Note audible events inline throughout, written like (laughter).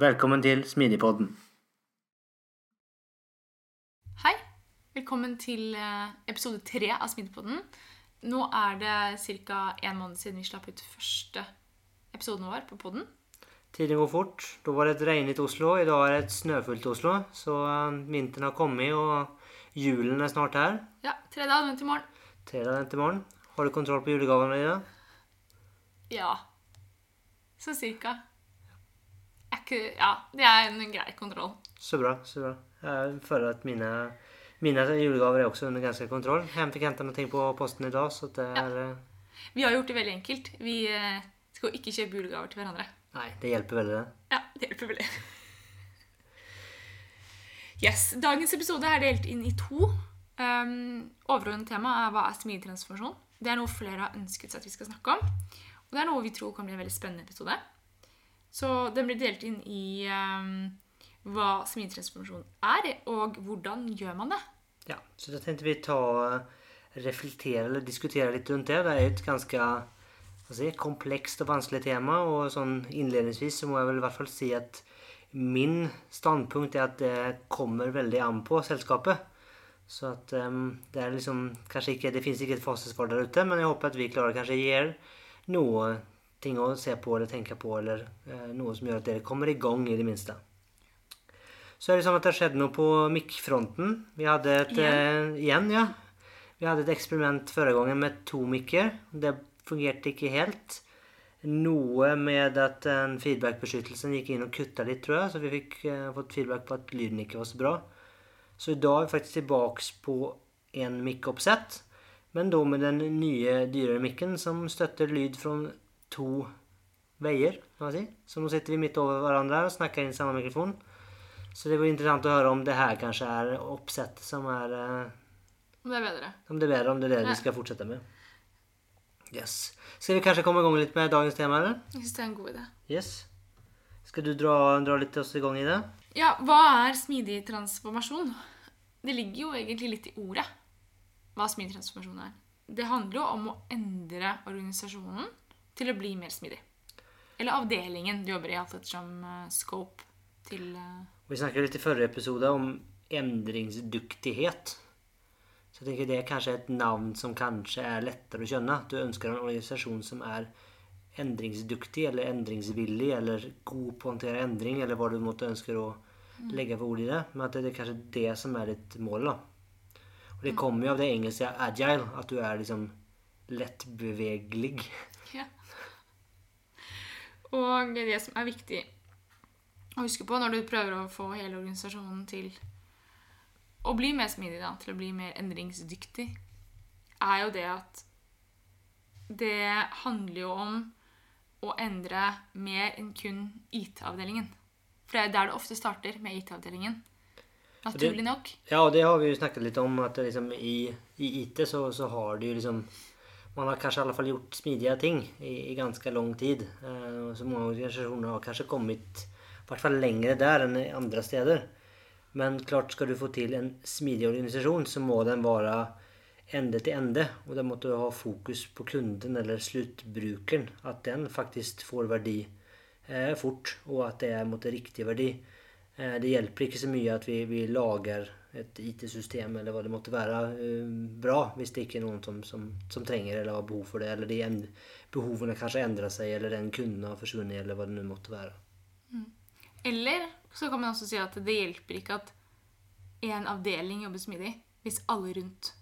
Velkommen til Smidigpodden. Hei. Velkommen til eh, episode tre av Smidigpodden. Nå er det ca. en måned siden vi slapp ut første episoden vår på podden. Tiden går fort. Da var det et regnet Oslo. I dag er det et snøfullt Oslo. Så eh, vinteren har kommet, og julen er snart her. Ja, tredje advent i morgen. Tredje advent i morgen. Har du kontroll på julegavene dine? Ja. Sånn cirka. Ikke, ja, det er en grei kontroll. Så bra. så bra. Jeg føler at mine, mine julegaver er også under ganske kontroll. Jeg fikk henta noe ting på posten i dag, så det er Ja. Vi har gjort det veldig enkelt. Vi eh, skal ikke kjøpe julegaver til hverandre. Nei, det hjelper veldig, det. Ja, det hjelper veldig. (laughs) Yes, Dagens episode er delt inn i to. Um, overordnet tema er hva er smidig transformasjon. Det er noe flere har ønsket seg at vi skal snakke om. Og det er noe vi tror kan bli en veldig spennende episode. Så den blir delt inn i um, hva smidig transformasjon er, og hvordan gjør man det. Ja, så da tenkte vi ta reflektere eller diskutere litt rundt det. Det er et ganske si, komplekst og vanskelig tema. Og sånn innledningsvis så må jeg vel i hvert fall si at min standpunkt er at det kommer veldig an på selskapet. Så at um, det er liksom kanskje ikke, Det fins ikke et fasitsvar der ute, men jeg håper at vi klarer kanskje gjøre noe ting å se på eller tenke på, eller eh, noe som gjør at dere kommer i gang, i det minste. Så er det sånn at det har skjedd noe på mikkfronten. Vi hadde et Igjen? eh, igjen, ja. Vi hadde et eksperiment forrige gangen med to mikker. Det fungerte ikke helt. Noe med at den feedback-beskyttelsen gikk inn og kutta litt, tror jeg. Så vi fikk eh, fått feedback på at lyden ikke var så bra. Så i dag er vi faktisk tilbake på en mikkoppsett. Men da med den nye, dyrere mikken som støtter lyd fra to veier, kan man si. Så nå sitter vi midt over hverandre og snakker inn samme mikrofon. Så det blir interessant å høre om det her kanskje er oppsettet som er eh, Om det er bedre. Om det er bedre, om det er det Ja. vi skal fortsette med. Yes. Skal vi kanskje komme i gang litt med dagens tema, eller? Jeg syns det er en god idé. Yes. Skal du dra, dra litt oss i gang i det? Ja, hva er smidig transformasjon? Det ligger jo egentlig litt i ordet hva smidig transformasjon er. Det handler jo om å endre organisasjonen til å bli mer smidig. Eller avdelingen du jobber i, alt ettersom uh, scope til uh, Vi snakket litt i forrige episode om endringsdyktighet. Så jeg tenker det er kanskje et navn som kanskje er lettere å skjønne. Du ønsker en organisasjon som er endringsdyktig eller endringsvillig eller god på å håndtere endring, eller hva du måtte ønske å legge for ord i det. Men at det er kanskje det som er ditt mål. da. Og det kommer jo av det engelske 'agile', at du er liksom lettbevegelig. Og det som er viktig å huske på når du prøver å få hele organisasjonen til å bli mer smidig, da, til å bli mer endringsdyktig, er jo det at det handler jo om å endre mer enn kun IT-avdelingen. For det er der det ofte starter, med IT-avdelingen. Naturlig nok. Ja, og det har vi jo snakket litt om, at liksom i, i IT så, så har du jo liksom Man har kanskje i alle fall gjort smidige ting i, i ganske lang tid. Uh, så mange organisasjoner har kanskje kommet i hvert fall lengre der enn i andre steder. Men klart, skal du få til en smidig organisasjon, så må den være ende til ende. Og da må du ha fokus på kunden eller sluttbrukeren. At den faktisk får verdi eh, fort, og at det er mot riktig verdi. Eh, det hjelper ikke så mye at vi, vi lager et IT-system eller hva det måtte være eh, bra, hvis det ikke er noen som, som, som trenger eller har behov for det, eller de en, behovene kanskje endrer seg, eller den kunden har forsvunnet, eller hva det nå måtte være. Eller så kan man også si at det hjelper ikke at én avdeling jobber smidig, hvis alle rundt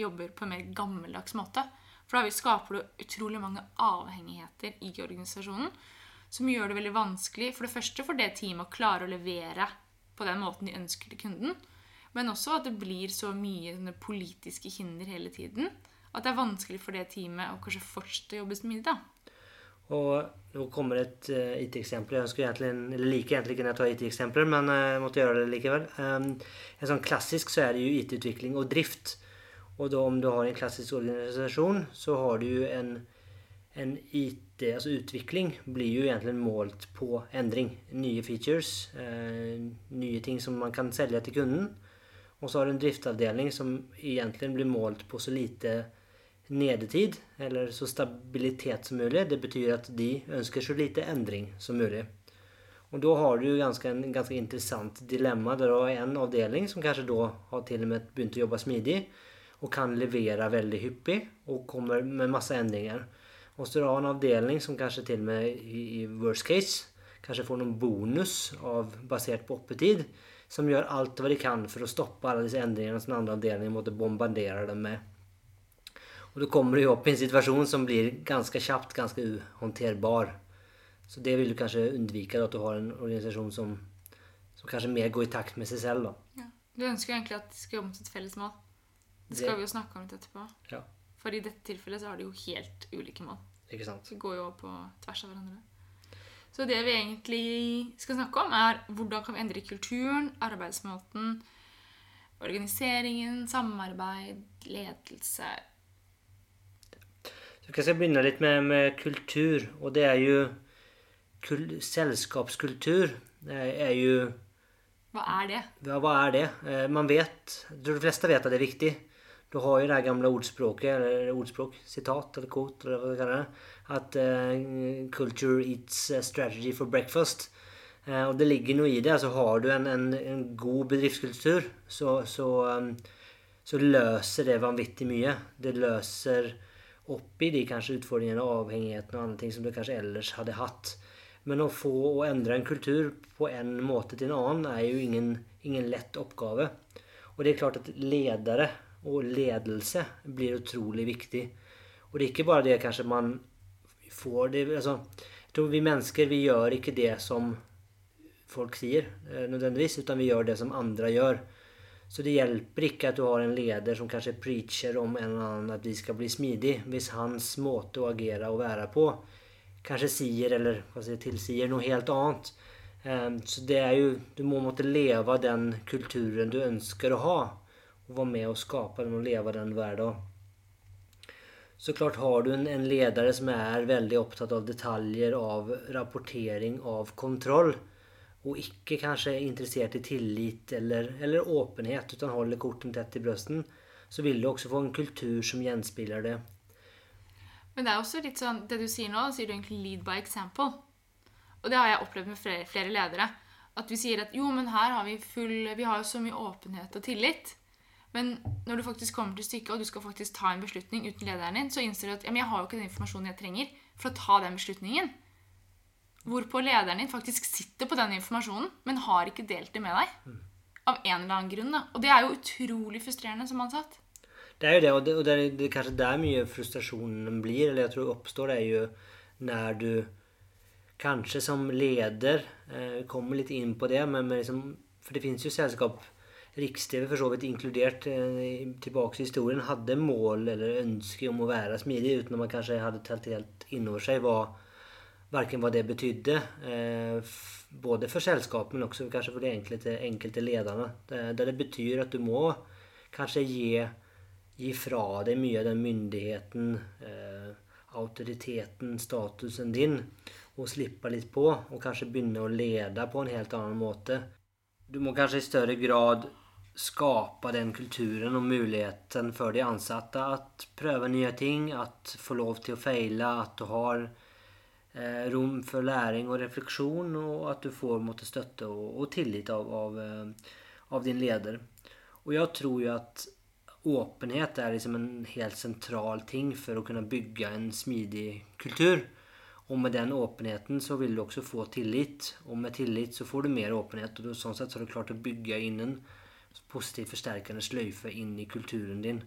jobber på en mer gammeldags måte. For da skaper du utrolig mange avhengigheter i organisasjonen som gjør det veldig vanskelig for det første for det teamet å klare å levere på den måten de ønsker til kunden, men også at det blir så mye politiske hinder hele tiden at det er vanskelig for det teamet å kanskje fortsette å jobbe smidig. da. Og nå kommer et uh, IT-eksempel. Jeg ønsker egentlig, eller liker egentlig når jeg tar IT-eksempler, men uh, jeg måtte gjøre det likevel. Um, en sånn Klassisk så er det jo IT-utvikling og drift. Og da om du har en klassisk organisasjon, så har du jo en, en IT, altså utvikling, blir jo egentlig målt på endring. Nye features, uh, nye ting som man kan selge til kunden. Og så har du en driftsavdeling som egentlig blir målt på så lite nedetid, eller så stabilitet som mulig. Det betyr at de ønsker så lite endring som mulig. Og da har du ganske, en ganske interessant dilemma der du har en avdeling som kanskje da har til og med begynt å jobbe smidig og kan levere veldig hyppig og kommer med masse endringer. Og så har du en avdeling som kanskje til og med i worst case kanskje får noen bonus av, basert på oppetid, som gjør alt hva de kan for å stoppe alle disse endringene som den andre avdelingen måtte bombardere dem med. Og da kommer du opp i en situasjon som blir ganske kjapt ganske uhåndterbar. Så det vil du kanskje unnvike, at du har en organisasjon som, som kanskje mer går i takt med seg selv. Ja. Du ønsker egentlig at de skal jobbe mot et felles mål. Det skal det, vi jo snakke om litt etterpå. Ja. For i dette tilfellet så har de jo helt ulike mål. Ikke sant? De går jo på tvers av hverandre. Så det vi egentlig skal snakke om, er hvordan kan vi endre kulturen, arbeidsmåten, organiseringen, samarbeid, ledelse, jeg skal begynne litt med, med, kultur. Og det er jo kul, Selskapskultur er jo Hva er det? Ja, hva er det? Eh, man vet Jeg tror de fleste vet at det er viktig. Du har jo det gamle ordspråket, eller ordspråk, sitat eller quote, eller hva du kaller det, at uh, 'culture eats strategy for breakfast'. Uh, og det ligger noe i det. altså Har du en, en, en god bedriftskultur, så, så, um, så løser det vanvittig mye. Det løser opp i de kanskje utfordringene og avhengighetene og andre ting som du kanskje ellers hadde hatt. Men å få å endre en kultur på en måte til en annen er jo ingen, ingen lett oppgave. Og det er klart at ledere og ledelse blir utrolig viktig. Og det er ikke bare det kanskje man får det, altså, Jeg tror vi mennesker vi gjør ikke det som folk sier eh, nødvendigvis, utan vi gjør det som andre gjør. Så det hjelper ikke at du har en leder som kanskje preacher om en eller annen at vi skal bli smidig, hvis hans måte å agere og være på kanskje sier eller sier, tilsier noe helt annet. Ehm, så det er jo Du må måtte leve den kulturen du ønsker å ha. Være med och skape den og leve den hver dag. Så klart har du en, en ledare som er veldig opptatt av detaljer, av rapportering, av kontroll og ikke kanskje er interessert i tillit eller, eller åpenhet, utan håller korten tett i brøsten, så vil du også få en kultur som gjenspeiler det. Men det er også litt sånn, det du sier nå, sier du egentlig 'lead by example'. Og det har jeg opplevd med flere, flere ledere. At vi sier at jo, men her har vi full Vi har jo så mye åpenhet og tillit. Men når du faktisk kommer til stykket, og du skal faktisk ta en beslutning uten lederen din, så innser du at ja, jeg har jo ikke den informasjonen jeg trenger for å ta den beslutningen. Hvorpå lederen din faktisk sitter på den informasjonen, men har ikke delt det med deg. Av en eller annen grunn. Da. Og det er jo utrolig frustrerende som ansatt. Det er jo det, og det, og det, er, det er kanskje der mye frustrasjonen blir, eller jeg tror oppstår, det er jo når du kanskje som leder eh, kommer litt inn på det, men, men liksom, For det finnes jo selskap Riks-TV for så vidt inkludert eh, tilbake til historien hadde mål eller ønske om å være smidig uten at man kanskje hadde tatt helt innover seg hva hva det betydde, eh, både for selskapet, men også kanskje for de enkelte, enkelte lederne. Der det betyr at du må kanskje gi, gi fra deg mye av den myndigheten, eh, autoriteten, statusen din, og slippe litt på, og kanskje begynne å lede på en helt annen måte. Du må kanskje i større grad skape den kulturen og muligheten for de ansatte at prøve nye ting, at få lov til å feile, at du har eh, rom for læring og refleksjon, og at du får måtte, støtte og, og tillit av, av, eh, av, din leder. Og jeg tror jo at åpenhet er liksom en helt sentral ting for å kunne bygge en smidig kultur. Og med den åpenheten så vil du også få tillit. Og med tillit så får du mer åpenhet. Og sånn sett så har du klart å bygge inn en positiv forsterkende sløyfe inn i kulturen din.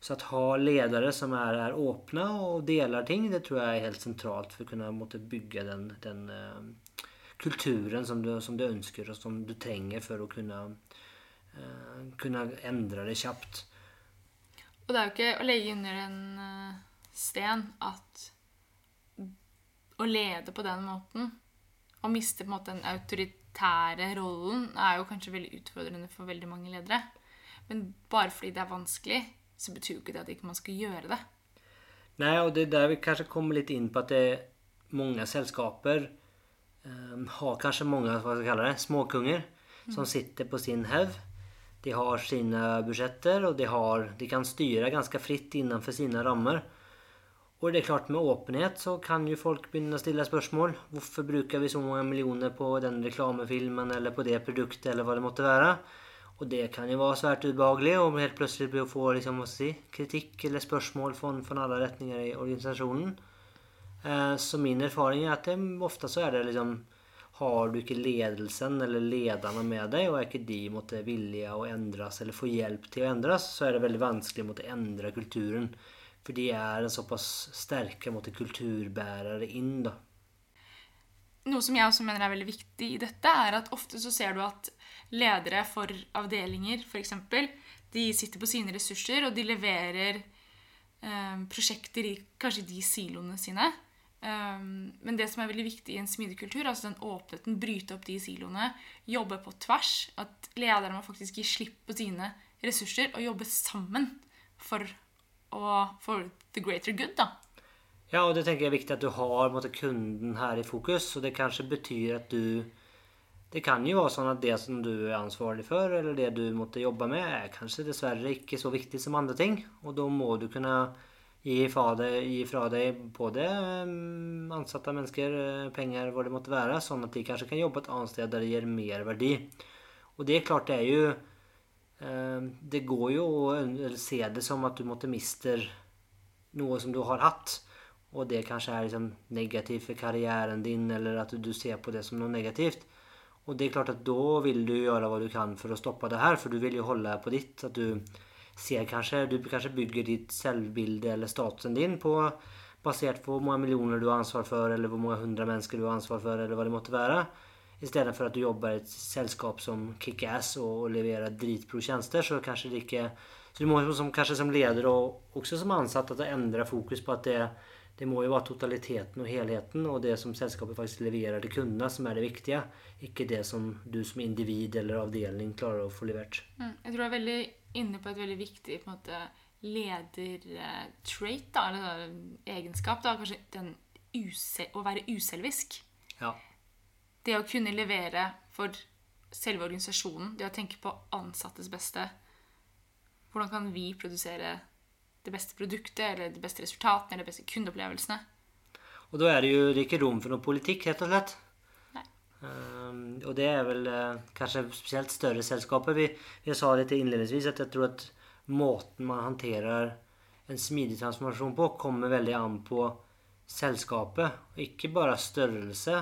Så att ha ledare som är, är öppna och delar ting, det tror jag är helt centralt för att kunna måtte, bygga den, den uh, kulturen som du, som du ønsker, og som du trenger for å kunne, uh, kunne endre det kjapt. Og det er jo ikke å legge under en uh, sten at å lede på den måten og miste på en måte den autoritære rollen er jo kanskje veldig utfordrende for veldig mange ledere. Men bare fordi det er vanskelig, så betyr jo ikke det at ikke man skal gjøre det. Nei, og det er der vi kanskje kommer litt inn på at det er mange selskaper um, har kanskje mange hva skal jeg kalle det, småkunger mm. som sitter på sin haug. De har sine budsjetter, og de, har, de kan styre ganske fritt innenfor sine rammer. Og det er klart Med åpenhet så kan jo folk begynne å stille spørsmål. Hvorfor bruker vi så mange millioner på den reklamefilmen eller på det produktet, eller hva det måtte være? Og det kan jo være svært ubehagelig om helt plutselig få liksom, si, kritikk eller spørsmål fra alle retninger i organisasjonen. Eh, så min erfaring er at det, ofte så er det liksom Har du ikke ledelsen eller lederne med deg, og er ikke de måtte, villige å endres eller få hjelp til å endres, så er det veldig vanskelig å måtte endre kulturen. For de er en såpass sterke kulturbærere inn. da. Noe som jeg også mener er veldig viktig i dette, er at ofte så ser du at ledere for avdelinger, f.eks. De sitter på sine ressurser, og de leverer um, prosjekter i kanskje de siloene sine. Um, men det som er veldig viktig i en smidig kultur, altså den åpenheten, bryte opp de siloene, jobbe på tvers. At ledere må faktisk gi slipp på sine ressurser og jobbe sammen for, å, for the greater good. da. Ja, og det tenker jeg er viktig at du har måtte, kunden her i fokus. Og det kanskje betyr at du det kan jo være sånn at det som du er ansvarlig for, eller det du måtte jobbe med, er kanskje dessverre ikke så viktig som andre ting. Og da må du kunne gi fra deg, gi fra deg både mm, ansatte mennesker, eh, penger, hvor det måtte være, sånn at de kanskje kan jobbe et annet sted der det gir mer verdi. Og det er klart, det er jo Det går jo å se det som at du måtte miste noe som du har hatt. Og det kanskje er liksom negativt for karrieren din, eller at du ser på det som noe negativt. Og det er klart at da vil du gjøre hva du kan for å stoppe det her, for du vil jo holde på ditt. At du ser kanskje Du kanskje bygger ditt selvbilde eller statusen din på basert på hvor mange millioner du har ansvar for, eller hvor mange hundre mennesker du har ansvar for, eller hva det måtte være. I stedet for at du jobber i et selskap som kickass og, og leverer dritbra tjenester, så kanskje det ikke Så du må som, kanskje som leder og også som ansatt at endre fokus på at det det må jo være totaliteten og helheten og det som selskapet faktisk leverer til kundene, som er det viktige. Ikke det som du som individ eller avdeling klarer å få levert. Mm, jeg tror du er veldig inne på et veldig viktig på en måte, ledertrait, da, eller egenskap. Da, kanskje den å være uselvisk. Ja. Det å kunne levere for selve organisasjonen, det å tenke på ansattes beste. Hvordan kan vi produsere det beste produktet, eller de beste resultatene, eller de beste kundeopplevelsene. Og da er det jo ikke rom for noe politikk, rett og slett. Um, og det er vel uh, kanskje spesielt større selskaper. Vi, vi sa litt innledningsvis at jeg tror at måten man håndterer en smidig transformasjon på, kommer veldig an på selskapet. Ikke bare størrelse,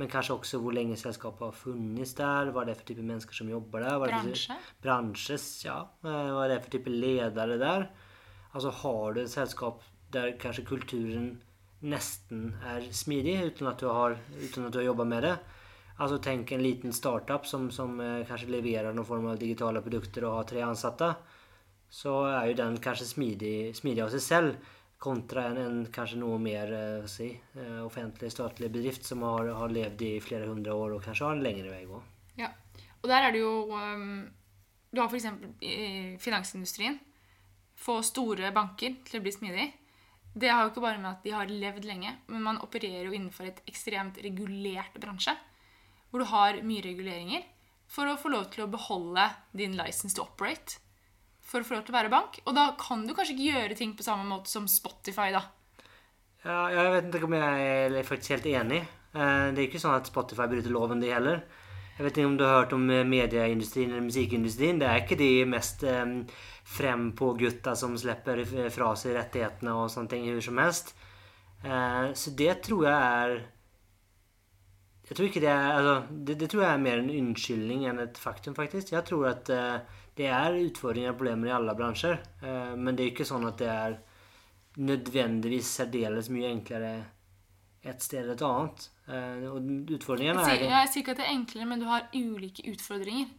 men kanskje også hvor lenge selskapet har funnes der. Hva er det for type mennesker som jobber der. Bransje. bransjes, ja. Eh, hva er det for type ledere der. Altså har du et selskap der kanskje kulturen nesten er smidig uten at du har, uten at du har jobba med det. Altså Tenk en liten startup som, som eh, kanskje leverer noen form av digitale produkter og har tre ansatte. Så er jo den kanskje smidig, smidig av seg selv kontra en, en kanskje noe mer eh, si, eh, offentlig, statlig bedrift som har, har, levd i flere hundre år og kanskje har en lengre vei å gå. Ja, og der er det jo um, Du har f.eks. finansindustrien få store banker til å bli smidig. Det har jo ikke bare med at de har levd lenge, men man opererer jo innenfor et ekstremt regulert bransje. Hvor du har mye reguleringer for å få lov til å beholde din license to operate. For å få lov til å være bank. Og da kan du kanskje ikke gjøre ting på samme måte som Spotify, da. Ja, jeg vet ikke om jeg er faktisk helt enig. Eh, det er ikke sånn at Spotify bryter loven, de heller. Jeg vet ikke om du har hørt om medieindustrien eller musikkindustrien. Det er ikke de mest um, frem på gutta som slipper fra seg rettighetene og sånne ting hvor som helst. Eh, så det tror jeg er Jeg tror ikke det er altså, det, det tror jeg er mer en unnskyldning enn et faktum, faktisk. Jeg tror at eh, det er utfordringer og problemer i alle bransjer. Eh, men det er ikke sånn at det er nødvendigvis særdeles mye enklere et sted eller et annet. Eh, og utfordringene er jeg sier ikke at det er enklere, men du har ulike utfordringer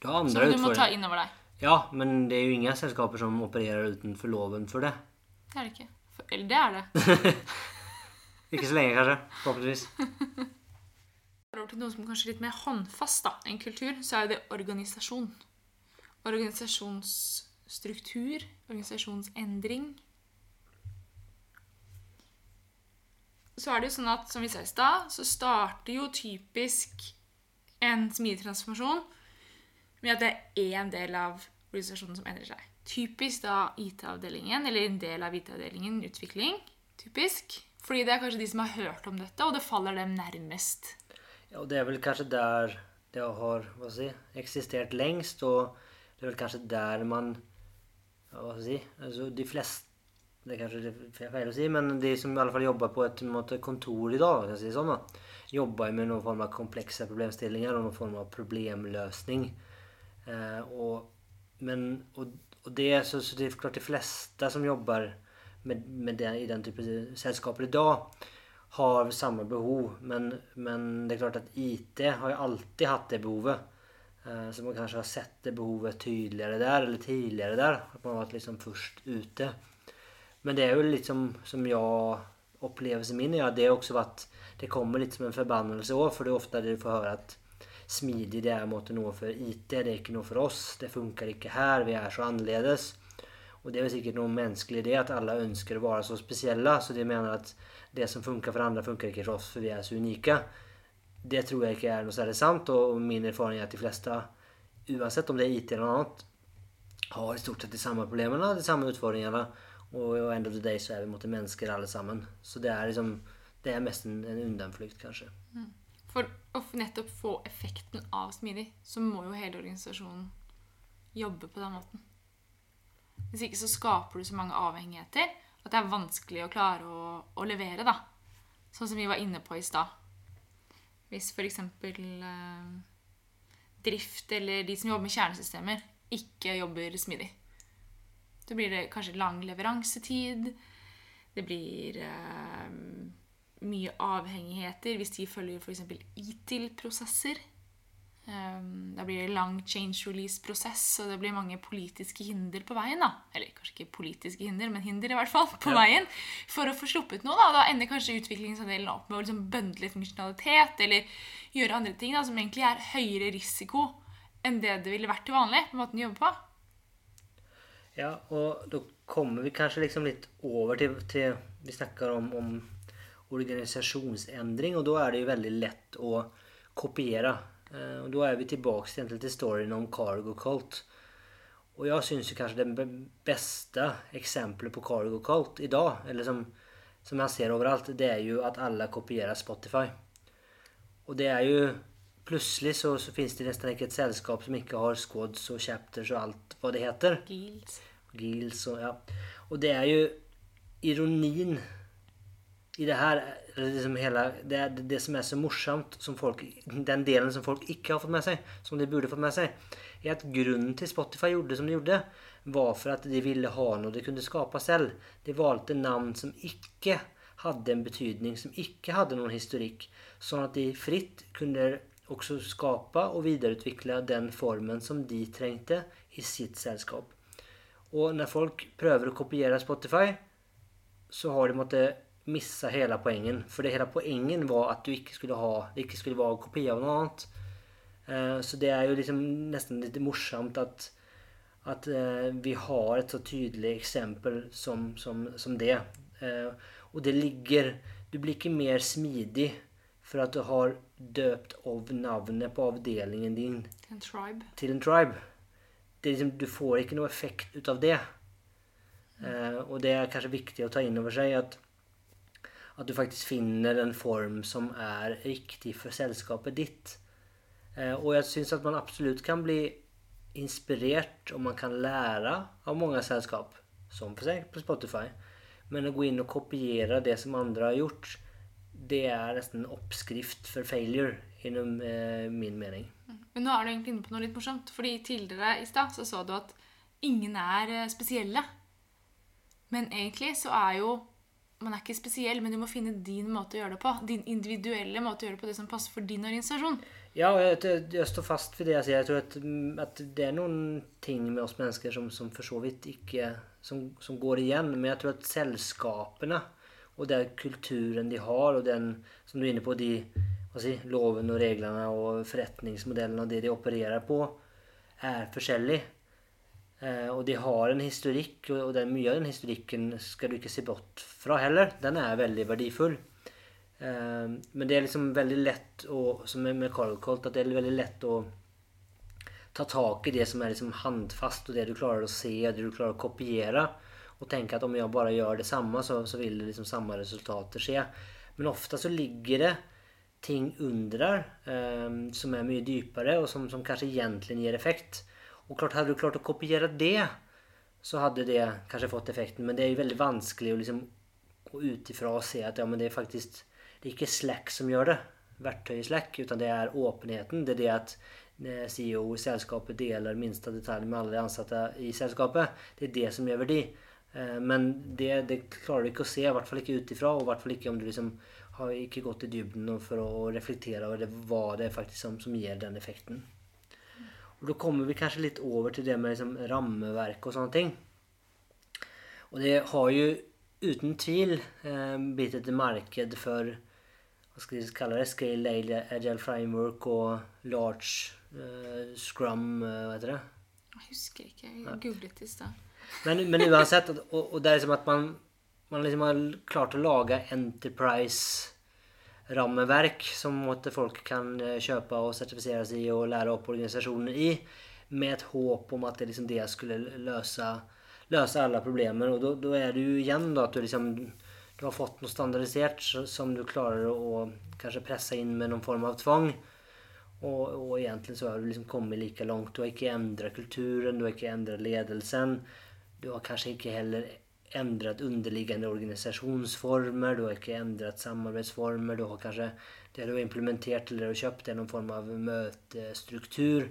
Du har som andre du må ta innover inn over deg. Ja, men det er jo ingen selskaper som opererer utenfor loven for det. Det er det ikke. For, eller det er det. (laughs) Ikke så lenge, kanskje. Forhåpentligvis. Over til noe som kanskje er litt mer håndfast da, enn kultur, så er det organisasjon. Organisasjonsstruktur, organisasjonsendring. Så er det jo sånn at, som vi sa i stad, så starter jo typisk en smidig transformasjon med at det er én del av organisasjonen som endrer seg. Typisk da IT-avdelingen, eller en del av IT-avdelingen, utvikling. Typisk. Fordi det er kanskje de som har hørt om dette, og det faller dem nærmest. Ja, og det er vel kanskje der det har si, eksistert lengst, og det er vel kanskje der man Hva skal jeg si altså De fleste Det er kanskje det er feil å si, men de som i alle fall jobber på et måte, kontor i dag, si sånn, da, jobber med noen form av komplekse problemstillinger og noen form av problemløsning. Eh, og, men, og, og det så, så det er klart de fleste som jobber med, med det, i den type selskaper i dag, har samme behov. Men, men det er klart at IT har jo alltid hatt det behovet. Eh, så man kanskje har sett det behovet tydeligere der, eller tidligere der. At man har vært liksom først ute. Men det er jo litt som, som jeg Opplevelsen min at det har også vært Det kommer litt som en forbannelse òg, for det er ofte du får høre at smidig det er måte noe for IT, det er ikke noe for oss. Det funker ikke her, vi er så annerledes. Og det er vel sikkert noe menneskelig i det, at alle ønsker å være så spesielle. Så de mener at det som funker for andre, funker ikke for oss, for vi er så unike. Det tror jeg ikke er noe særlig sant, og min erfaring er at de fleste, uansett om det er IT eller noe annet, har i stort sett de samme problemene, de samme utfordringene. Og i end of the day så er vi mot mennesker alle sammen. Så det er liksom Det er mest en, en undanflukt, kanskje. For å nettopp få effekten av smidig, så må jo hele organisasjonen jobbe på den måten. Hvis ikke så skaper du så mange avhengigheter at det er vanskelig å klare å, å levere, da. Sånn som vi var inne på i stad. Hvis f.eks. Eh, drift eller de som jobber med kjernesystemer, ikke jobber smidig. Så blir det kanskje lang leveransetid. Det blir eh, mye avhengigheter hvis de følger f.eks. ITIL-prosesser. Um, da blir det lang change release-prosess, og det blir mange politiske hinder på veien. da. Eller kanskje ikke politiske hinder, men hinder i hvert fall på Ja. veien for å få sluppet noe. Da Da ender kanskje utviklingsandelen opp med å liksom bøndle funksjonalitet eller gjøre andre ting da, som egentlig er høyere risiko enn det det ville vært til vanlig. på måten de jobber på. Ja, og da kommer vi kanskje liksom litt over til, til Vi snakker om, om organisasjonsendring, og da er det jo veldig lett å kopiere. Eh, og da er vi tilbake til, til storyen om Cargo Cult. Og jeg syns kanskje det beste eksempelet på Cargo Cult i dag, eller som, som jeg ser overalt, det er jo at alle kopierer Spotify. Og det er jo Plutselig så, så finnes det nesten ikke et selskap som ikke har squads og chapters og alt hva det heter. Gils. Gills og ja. Og det er jo ironien i det her liksom hele, det, det som er så morsomt, som folk, den delen som folk ikke har fått med seg, som de burde fått med seg, er at grunnen til Spotify gjorde som de gjorde, var for at de ville ha noe de kunne skape selv. De valgte navn som ikke hadde en betydning, som ikke hadde noen historikk, sånn at de fritt kunne også skape og videreutvikle den formen som de trengte i sitt selskap. Og når folk prøver å kopiere Spotify, så har de måttet missa hele poengen. For det hele poengen var at du ikke skulle ha det ikke skulle være kopi av noe annet. Uh, Så det er jo liksom nesten litt morsomt at, at uh, vi har et så tydelig eksempel som, som, som det. Uh, Og det ligger Du blir ikke mer smidig for at du har døpt av navnet på avdelingen din en tribe. til en tribe. Det er liksom, du får ikke noe effekt ut av det. Eh, og det er kanskje viktig å ta inn over seg at, at du faktisk finner en form som er riktig for selskapet ditt. Eh, og jeg syns at man absolutt kan bli inspirert og man kan lære av mange selskap, som for seg på Spotify. Men å gå inn og kopiere det som andre har gjort, det er nesten en oppskrift for failure, innom eh, min mening. Men nå er du egentlig inne på noe litt morsomt. Fordi tidligere i stad så så du at ingen er eh, spesielle. Men egentlig så er jo man er ikke spesiell, men du må finne din måte å gjøre det på. Din individuelle måte å gjøre det på, det som passer for din organisasjon. Ja, og jeg, jeg står fast ved det jeg sier. Jeg tror at, at det er noen ting med oss mennesker som, som for så vidt ikke som, som, går igjen. Men jeg tror at selskapene og den kulturen de har, og den som du er inne på, de si, lovene og reglene og forretningsmodellene og det de opererer på, er forskjellig. Eh, og de har en historikk, og den, mye av den historikken skal du ikke se bort fra heller. Den er veldig verdifull. Eh, men det er liksom veldig lett å, som med Carl at det er veldig lett å ta tak i det som er liksom handfast, og det du klarer å se, og det du klarer å kopiere. Og tenke at om jeg bare gjør det samme, så, så vil det liksom samme resultater skje. Men ofte så ligger det ting under der eh, som er mye dypere, og som, som kanskje egentlig gir effekt. Og klart, hadde du klart å kopiere det, så hadde det kanskje fått effekten. Men det er jo veldig vanskelig å liksom gå ut ifra og se at ja, men det er faktisk det er ikke Slack som gjør det, verktøyet Slack, utan det er åpenheten. Det er det at eh, CEO i selskapet deler minste detalj med alle de ansatte i selskapet. Det er det som gjør verdi. Eh, men det, det klarer du ikke å se, i hvert fall ikke ut ifra, og i hvert fall ikke om du liksom har ikke gått i dybden for å reflektere over det, hva det er faktisk som, som gir den effekten. Og Da kommer vi kanskje litt over til det med liksom rammeverk og sånne ting. Og det har jo uten tvil eh, blitt et marked for hva skal vi kalle det, Scale Agile Framework og Large eh, Scrum, eh, hva heter det? Jeg husker ikke. Jeg googlet i stad. Men, men, uansett, og, og, det er liksom at man, man liksom har klart å lage Enterprise rammeverk som folk kan eh, kjøpe og sertifisere seg i og lære opp organisasjonen i, med et håp om at det, liksom det skulle løse, løse alle problemer. Og da er det jo igjen da, at du, liksom, du har fått noe standardisert som du klarer å kanskje presse inn med noen form av tvang. Og, og egentlig så har du liksom kommet like langt. Du har ikke endret kulturen, du har ikke endret ledelsen. Du har kanskje ikke heller endret underliggende organisasjonsformer, du har ikke endret samarbeidsformer. Du har kanskje det du har implementert eller kjøpt, er noen form av møtestruktur.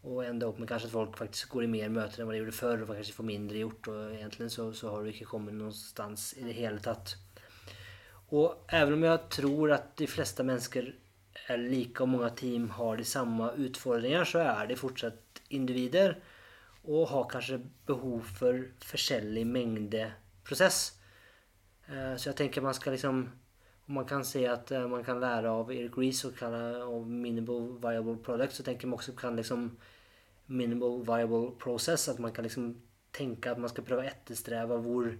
Og enda opp med kanskje at folk faktisk går i mer møter enn hva de gjorde før, og kanskje får mindre gjort. Og egentlig så, så har du ikke kommet noen i det hele tatt. Og selv om jeg tror at de fleste mennesker er like, og mange team har de samme utfordringer, så er de fortsatt individer og har kanskje behov for forskjellig mengde prosess. Eh, så jeg tenker man skal liksom Om man kan se at eh, man kan lære av Eric Reece og av minimal viable product, så tenker man også kan liksom minimal viable process. At man kan liksom tenke at man skal prøve å etterstrebe hvor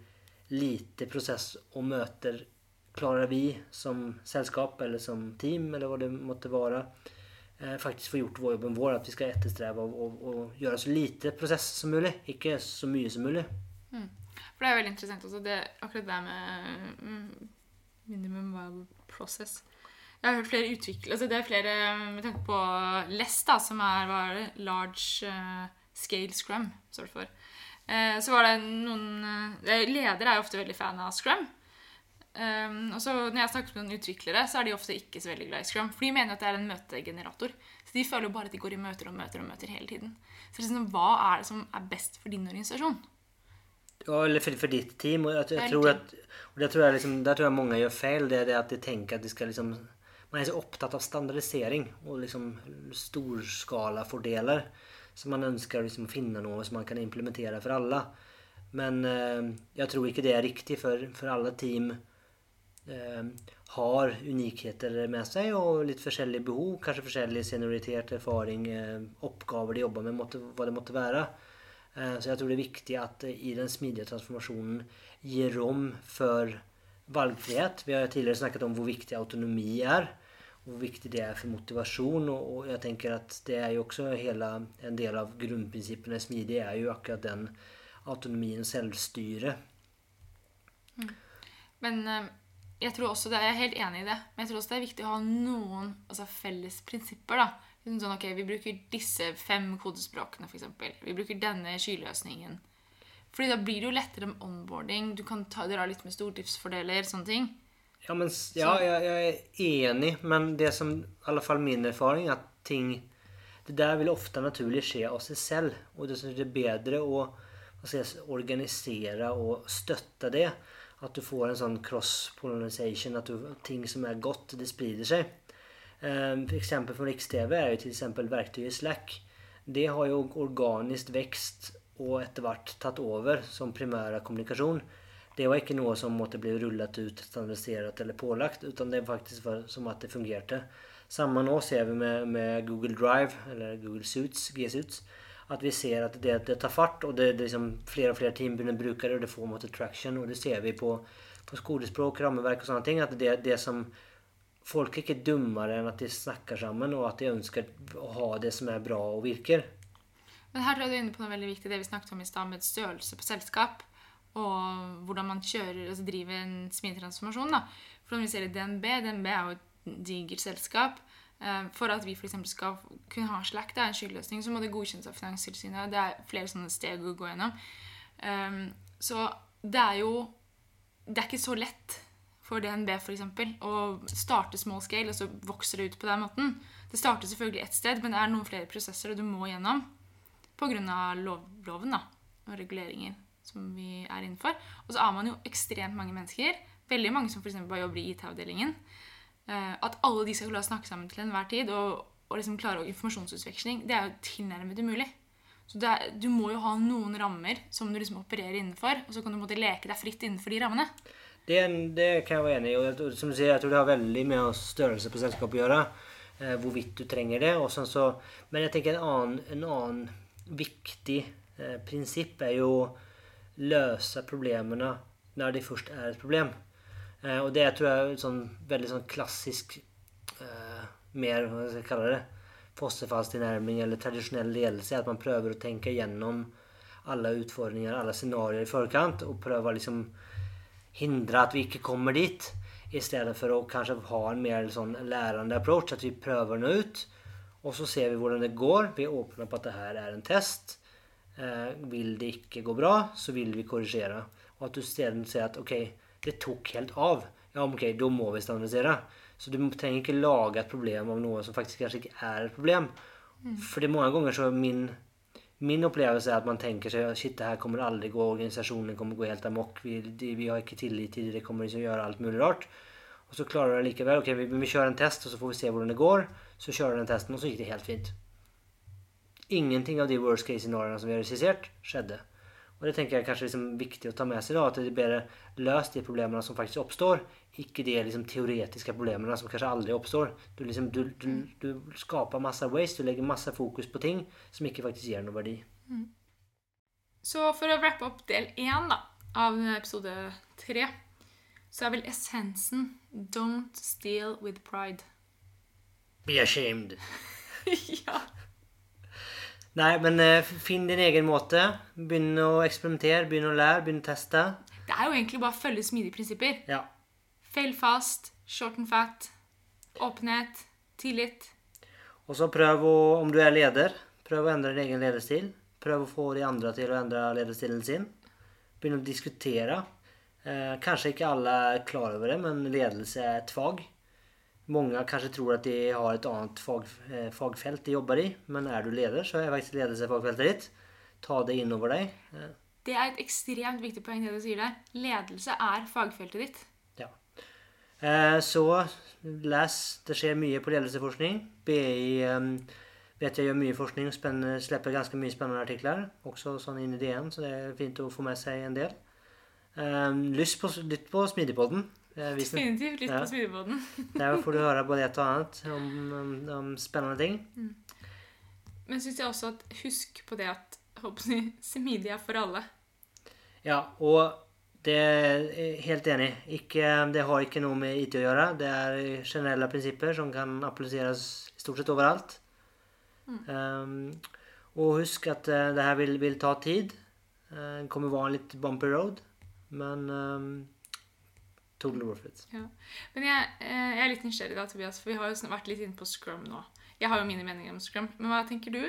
lite prosess og møter klarer vi som selskap eller som team, eller hva det måtte være. Eh, faktisk får gjort vår jobben vår. At vi skal etterstrebe å gjøre så lite prosess som mulig. Ikke så mye som mulig. Mm. For det er veldig interessant også, det, akkurat det med mm, minimum viable process. Jeg har hørt flere utvikle altså Det er flere med tanke på LESS, da, som er det, large uh, scale scrum, står det for. Eh, så var det noen uh, Ledere er jo ofte veldig fan av scrum. Um, og så Når jeg snakker med noen utviklere, så er de ofte ikke så veldig glad i Scrum. For de mener at det er en møtegenerator. Så de føler jo bare at de går i møter og møter og møter hele tiden. Så liksom, hva er det som er best for din organisasjon? Ja, eller for, for ditt team. Og jeg, jeg tror at, og det tror jeg liksom, Der tror jeg mange gjør feil. Det er det at de tenker at de skal liksom Man er så opptatt av standardisering og liksom storskalafordeler. Så man ønsker liksom å finne noe som man kan implementere for alle. Men eh, jeg tror ikke det er riktig for, for alle team har unikheter med seg og litt forskjellige behov. Kanskje forskjellig senioritet, erfaring, eh, oppgaver de jobber med, måtte, hva det måtte være. Eh, så jeg tror det er viktig at i den smidige transformasjonen gir rom for valgfrihet. Vi har tidligere snakket om hvor viktig autonomi er. Hvor viktig det er for motivasjon. Og, jeg tenker at det er jo også hele, en del av grunnprinsippene i smidig er jo akkurat den autonomien selvstyret. Mm. Men eh, jeg tror også det, jeg er helt enig i det, men jeg tror også det er viktig å ha noen altså, felles prinsipper. da. Sånn, ok, Vi bruker disse fem kodespråkene, f.eks. Vi bruker denne skyløsningen. Fordi da blir det jo lettere med onboarding. Du kan ta, dra litt med stordriftsfordeler. sånne ting. Ja, men, ja jeg, jeg er enig, men det som i alle fall min erfaring, at ting Det der vil ofte naturlig skje av seg selv. Og det er bedre å si, organisere og støtte det. At du får en sånn cross-pollination, at du, ting som er godt, det sprider seg. Um, For eksempel fra Riks-TV er jo eksempel verktøyet Slack. Det har jo organisk vekst og etter hvert tatt over som primære kommunikasjon. Det var ikke noe som måtte bli rullet ut, standardisert eller pålagt, utan det faktisk var som at det fungerte. Samme nå ser vi med, med Google Drive, eller Google Suits, G-Suits, at vi ser at det, det tar fart, og det, det liksom flere og flere team det, og det får måte traction, og det ser vi på, på skolespråk, rammeverk og sånne ting, at det, det som Folk er ikke dummere enn at de snakker sammen, og at de ønsker å ha det som er bra og virker. Men her tror jeg du inne på noe veldig viktig, det vi snakket om i stad, med størrelse på selskap. Og hvordan man kjører, altså driver en smidig transformasjon. da. For når vi ser i DNB, DNB er jo et digert selskap. Eh, For at vi eksempel skal kunne ha Slack, det er en skyløsning, så må det godkjennes av Finanstilsynet. Det er flere sånne steg å gå gjennom. Um, Så det er jo Det er ikke så lett for DNB for eksempel, å starte small scale, og så vokser det ut på den måten. Det starter selvfølgelig ett sted, men det er noen flere prosesser du må gjennom pga. Lov, loven da, og reguleringer som vi er innenfor. Og så er man jo ekstremt mange mennesker. Veldig mange som eksempel bare jobber i IT-avdelingen. Eh, at alle de skal klare å snakke sammen til enhver tid og, og liksom klare informasjonsutveksling, det er jo tilnærmet umulig. Så er, du må jo ha noen rammer som du liksom opererer innenfor, og så kan du måtte leke deg fritt innenfor de rammene. Det, det kan jeg være enig i. Og som du sier, jeg tror det har veldig med størrelse på selskapet å gjøre. Eh, hvorvidt du trenger det. Sånn så, men jeg tenker en annen, en annen viktig eh, prinsipp er jo å løse problemene når det først er et problem. Eh, og det tror jeg er sånn veldig sånn klassisk eh, mer hva skal jeg kalle det, fosterfallstilnærming eller tradisjonell ledelse. At man prøver å tenke gjennom alle utfordringer, alle scenarioer i forkant, og prøver å liksom hindre at vi ikke kommer dit. I stedet for å kanskje ha en mer sånn lærende approach, at vi prøver nå ut. Og så ser vi hvordan det går. Vi åpner på at det her er en test. Eh, vil det ikke gå bra, så vil vi korrigere. Og at du isteden sier at ok, det tok helt av. Ja, ok, da må vi standardisere. Så du trenger ikke lage et problem av noe som faktisk kanskje ikke er et problem. For det er mange ganger så min Min opplevelse er at man tenker seg shit, det her kommer aldri gå, organisasjonen kommer gå helt amok, vi, vi har ikke tillit til det, det kommer liksom gjøre alt mulig rart. Og så klarer du det likevel. Ok, vi, vi kjører en test, og så får vi se hvordan det går. Så kjører du den testen, og så gikk det helt fint. Ingenting av de worst case scenarioene som vi har regissert, skjedde. Og det tenker jeg kanskje liksom er viktig å ta med seg da, at det bedre løs de problemene som faktisk oppstår, ikke de liksom teoretiske problemene som kanskje aldri oppstår. Du, liksom, du, du, du skaper masse waste, du legger masse fokus på ting som ikke faktisk gir noe verdi. Så for å wrappe opp del én da, av episode tre, så er vel essensen Don't steal with pride. Be ashamed. (laughs) ja. Nei, men eh, finn din egen måte. Begynn å eksperimentere, begynn å lære, begynn å teste. Det er jo egentlig bare å følge smidige prinsipper. Ja. Fail fast, short and fat, åpenhet, tillit. Og så prøv å, om du er leder, prøv å endre din egen lederstil. Prøv å få de andre til å endre lederstilen sin. Begynn å diskutere. Eh, kanskje ikke alle er klar over det, men ledelse er et fag. Mange kanskje tror at de har et annet fag, eh, fagfelt de jobber i, men er du leder, så er faktisk ledelse fagfeltet ditt. Ta det innover deg. Det er et ekstremt viktig poeng det du sier der. Ledelse er fagfeltet ditt. Ja. Eh, Så les. Det skjer mye på ledelseforskning. BI vet jeg gjør mye forskning og slipper ganske mye spennende artikler. Også sånn inn i DN, så det er fint å få med seg en del. Lyst på, lytt på Smidigpodden. Definitivt litt Ja. på smidebåten. Der får du høre både et og annet om, om, om spennende ting. Men syns jeg også at husk på det at håper smidig er for alle. Ja, og det er helt enig. Ikke, det har ikke noe med IT å gjøre. Det er generelle prinsipper som kan appliseres stort sett overalt. Um, og husk at uh, det her vil, vil ta tid. Eh, Det kommer være en litt bumpy road, men um, totally worth it. Ja. Men jeg, eh, jeg er litt nysgjerrig da, Tobias, for vi har jo vært litt inne på Scrum nå. Jeg har jo mine meninger om Scrum, men hva tenker du?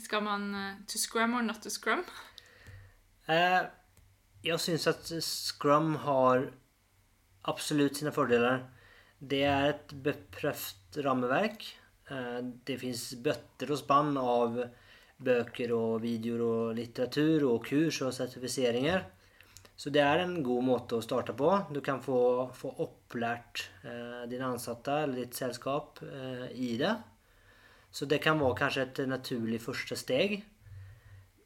Skal man eh, to Scrum or not to Scrum? Eh, jeg syns at Scrum har absolutt sine fordeler. Det er et beprøvd rammeverk. Det fins bøtter og spann av bøker og videoer og litteratur og kurs og sertifiseringer. Så det er en god måte å starte på. Du kan få, få opplært eh, dine ansatte eller ditt selskap eh, i det. Så det kan være kanskje et naturlig første steg.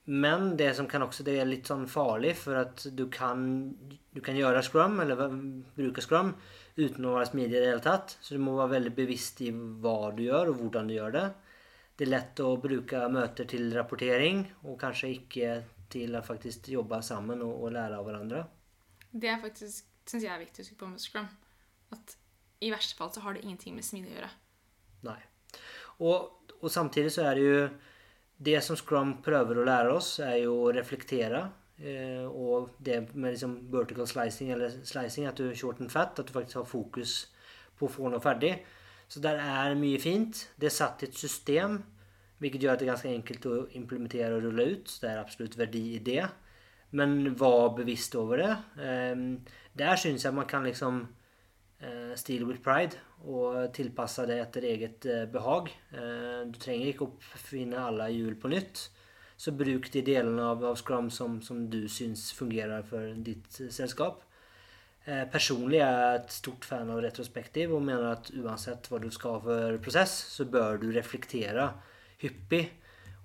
Men det som kan også, det er litt sånn farlig, for at du kan, du kan gjøre scrum, eller bruke scrum, uten å være smidig i det hele tatt. Så du må være veldig bevisst i hva du gjør, og hvordan du gjør det. Det er lett å bruke møter til rapportering, og kanskje ikke til å faktisk jobbe sammen og, og lære av hverandre. Det er faktisk, synes jeg er viktig å huske på med Scrum. At i verste fall så har det ingenting med smidig å gjøre. Nei. Og, og samtidig så er det jo Det som Scrum prøver å lære oss, er jo å reflektere. Eh, og det med liksom vertical slicing, eller slicing, at du short and fat, at du faktisk har fokus på å få noe ferdig. Så der er mye fint. Det er satt i et system, hvilket gjør at det er ganske enkelt å implementere og rulle ut. Så det er absolutt värdi i det. Men var bevisst over det. Eh, der syns jeg man kan liksom eh, Steal with pride og tilpasse det etter eget eh, behag. Eh, du trenger ikke oppfinne alle hjul på nytt. Så bruk de delene av, Scrum som, som du syns fungerer for ditt selskap. Eh, personlig er jeg et stort fan av retrospektiv og mener at uansett hva du skal ha for prosess, så bør du reflektere hyppig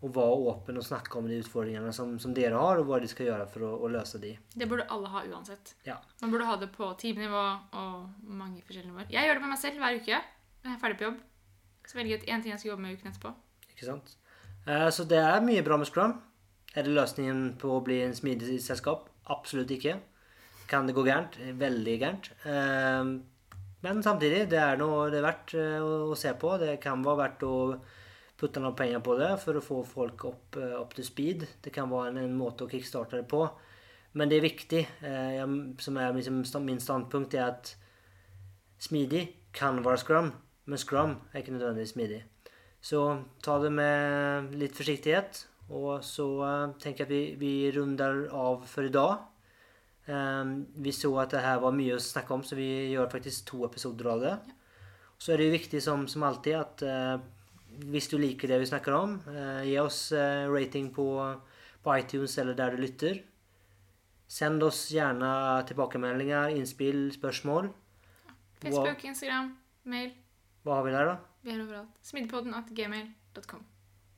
og være åpen og snakke om de utfordringene som, som dere har, og hva de skal gjøre for å, å løse de. Det burde alle ha uansett. Ja. Man burde ha det på teamnivå og mange forskjellige nivåer. Jeg gjør det med meg selv hver uke. Jeg er ferdig på jobb. Så velger jeg ut én ting jeg skal jobbe med uken etterpå. Ikke sant? Eh, Så det er mye bra med Scrum. Er det løsningen på å bli en smidig selskap? Absolutt ikke. Kan det gå gærent? Veldig gærent. Eh, Men samtidig, det er noe det er verdt eh, å å se på. Det kan være verdt å putte noen penger på det for å få folk opp, eh, opp til speed. Det kan være en, en måte å kickstarte det på. Men det er viktig, eh, jeg- som er liksom min standpunkt, er at smidig kan være scrum, men scrum er ikke nødvendigvis smidig. Så ta det med litt forsiktighet. Og så eh, tenker jeg at vi, vi runder av for i dag. Um, vi så at det her var mye å snakke om, så vi gjør faktisk to episoder av det. Så er det jo viktig som, som alltid at eh, hvis du liker det vi snakker om, eh, gi oss eh, rating på, på iTunes eller der du lytter. Send oss gjerne tilbakemeldinger, innspill, spørsmål. Facebook, Instagram, mail. Hva har vi der, da? Vi er overalt. Smidigpodden at gmail.com.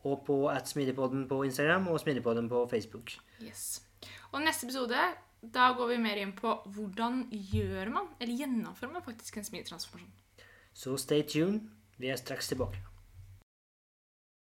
Og på at Smidigpodden på Instagram og Smidigpodden på Facebook. Yes. Og neste episode, da går vi mer inn på hvordan gjør man, eller gjennomfører man faktisk en smidig transformasjon. Så stay tuned. Vi er straks tilbake.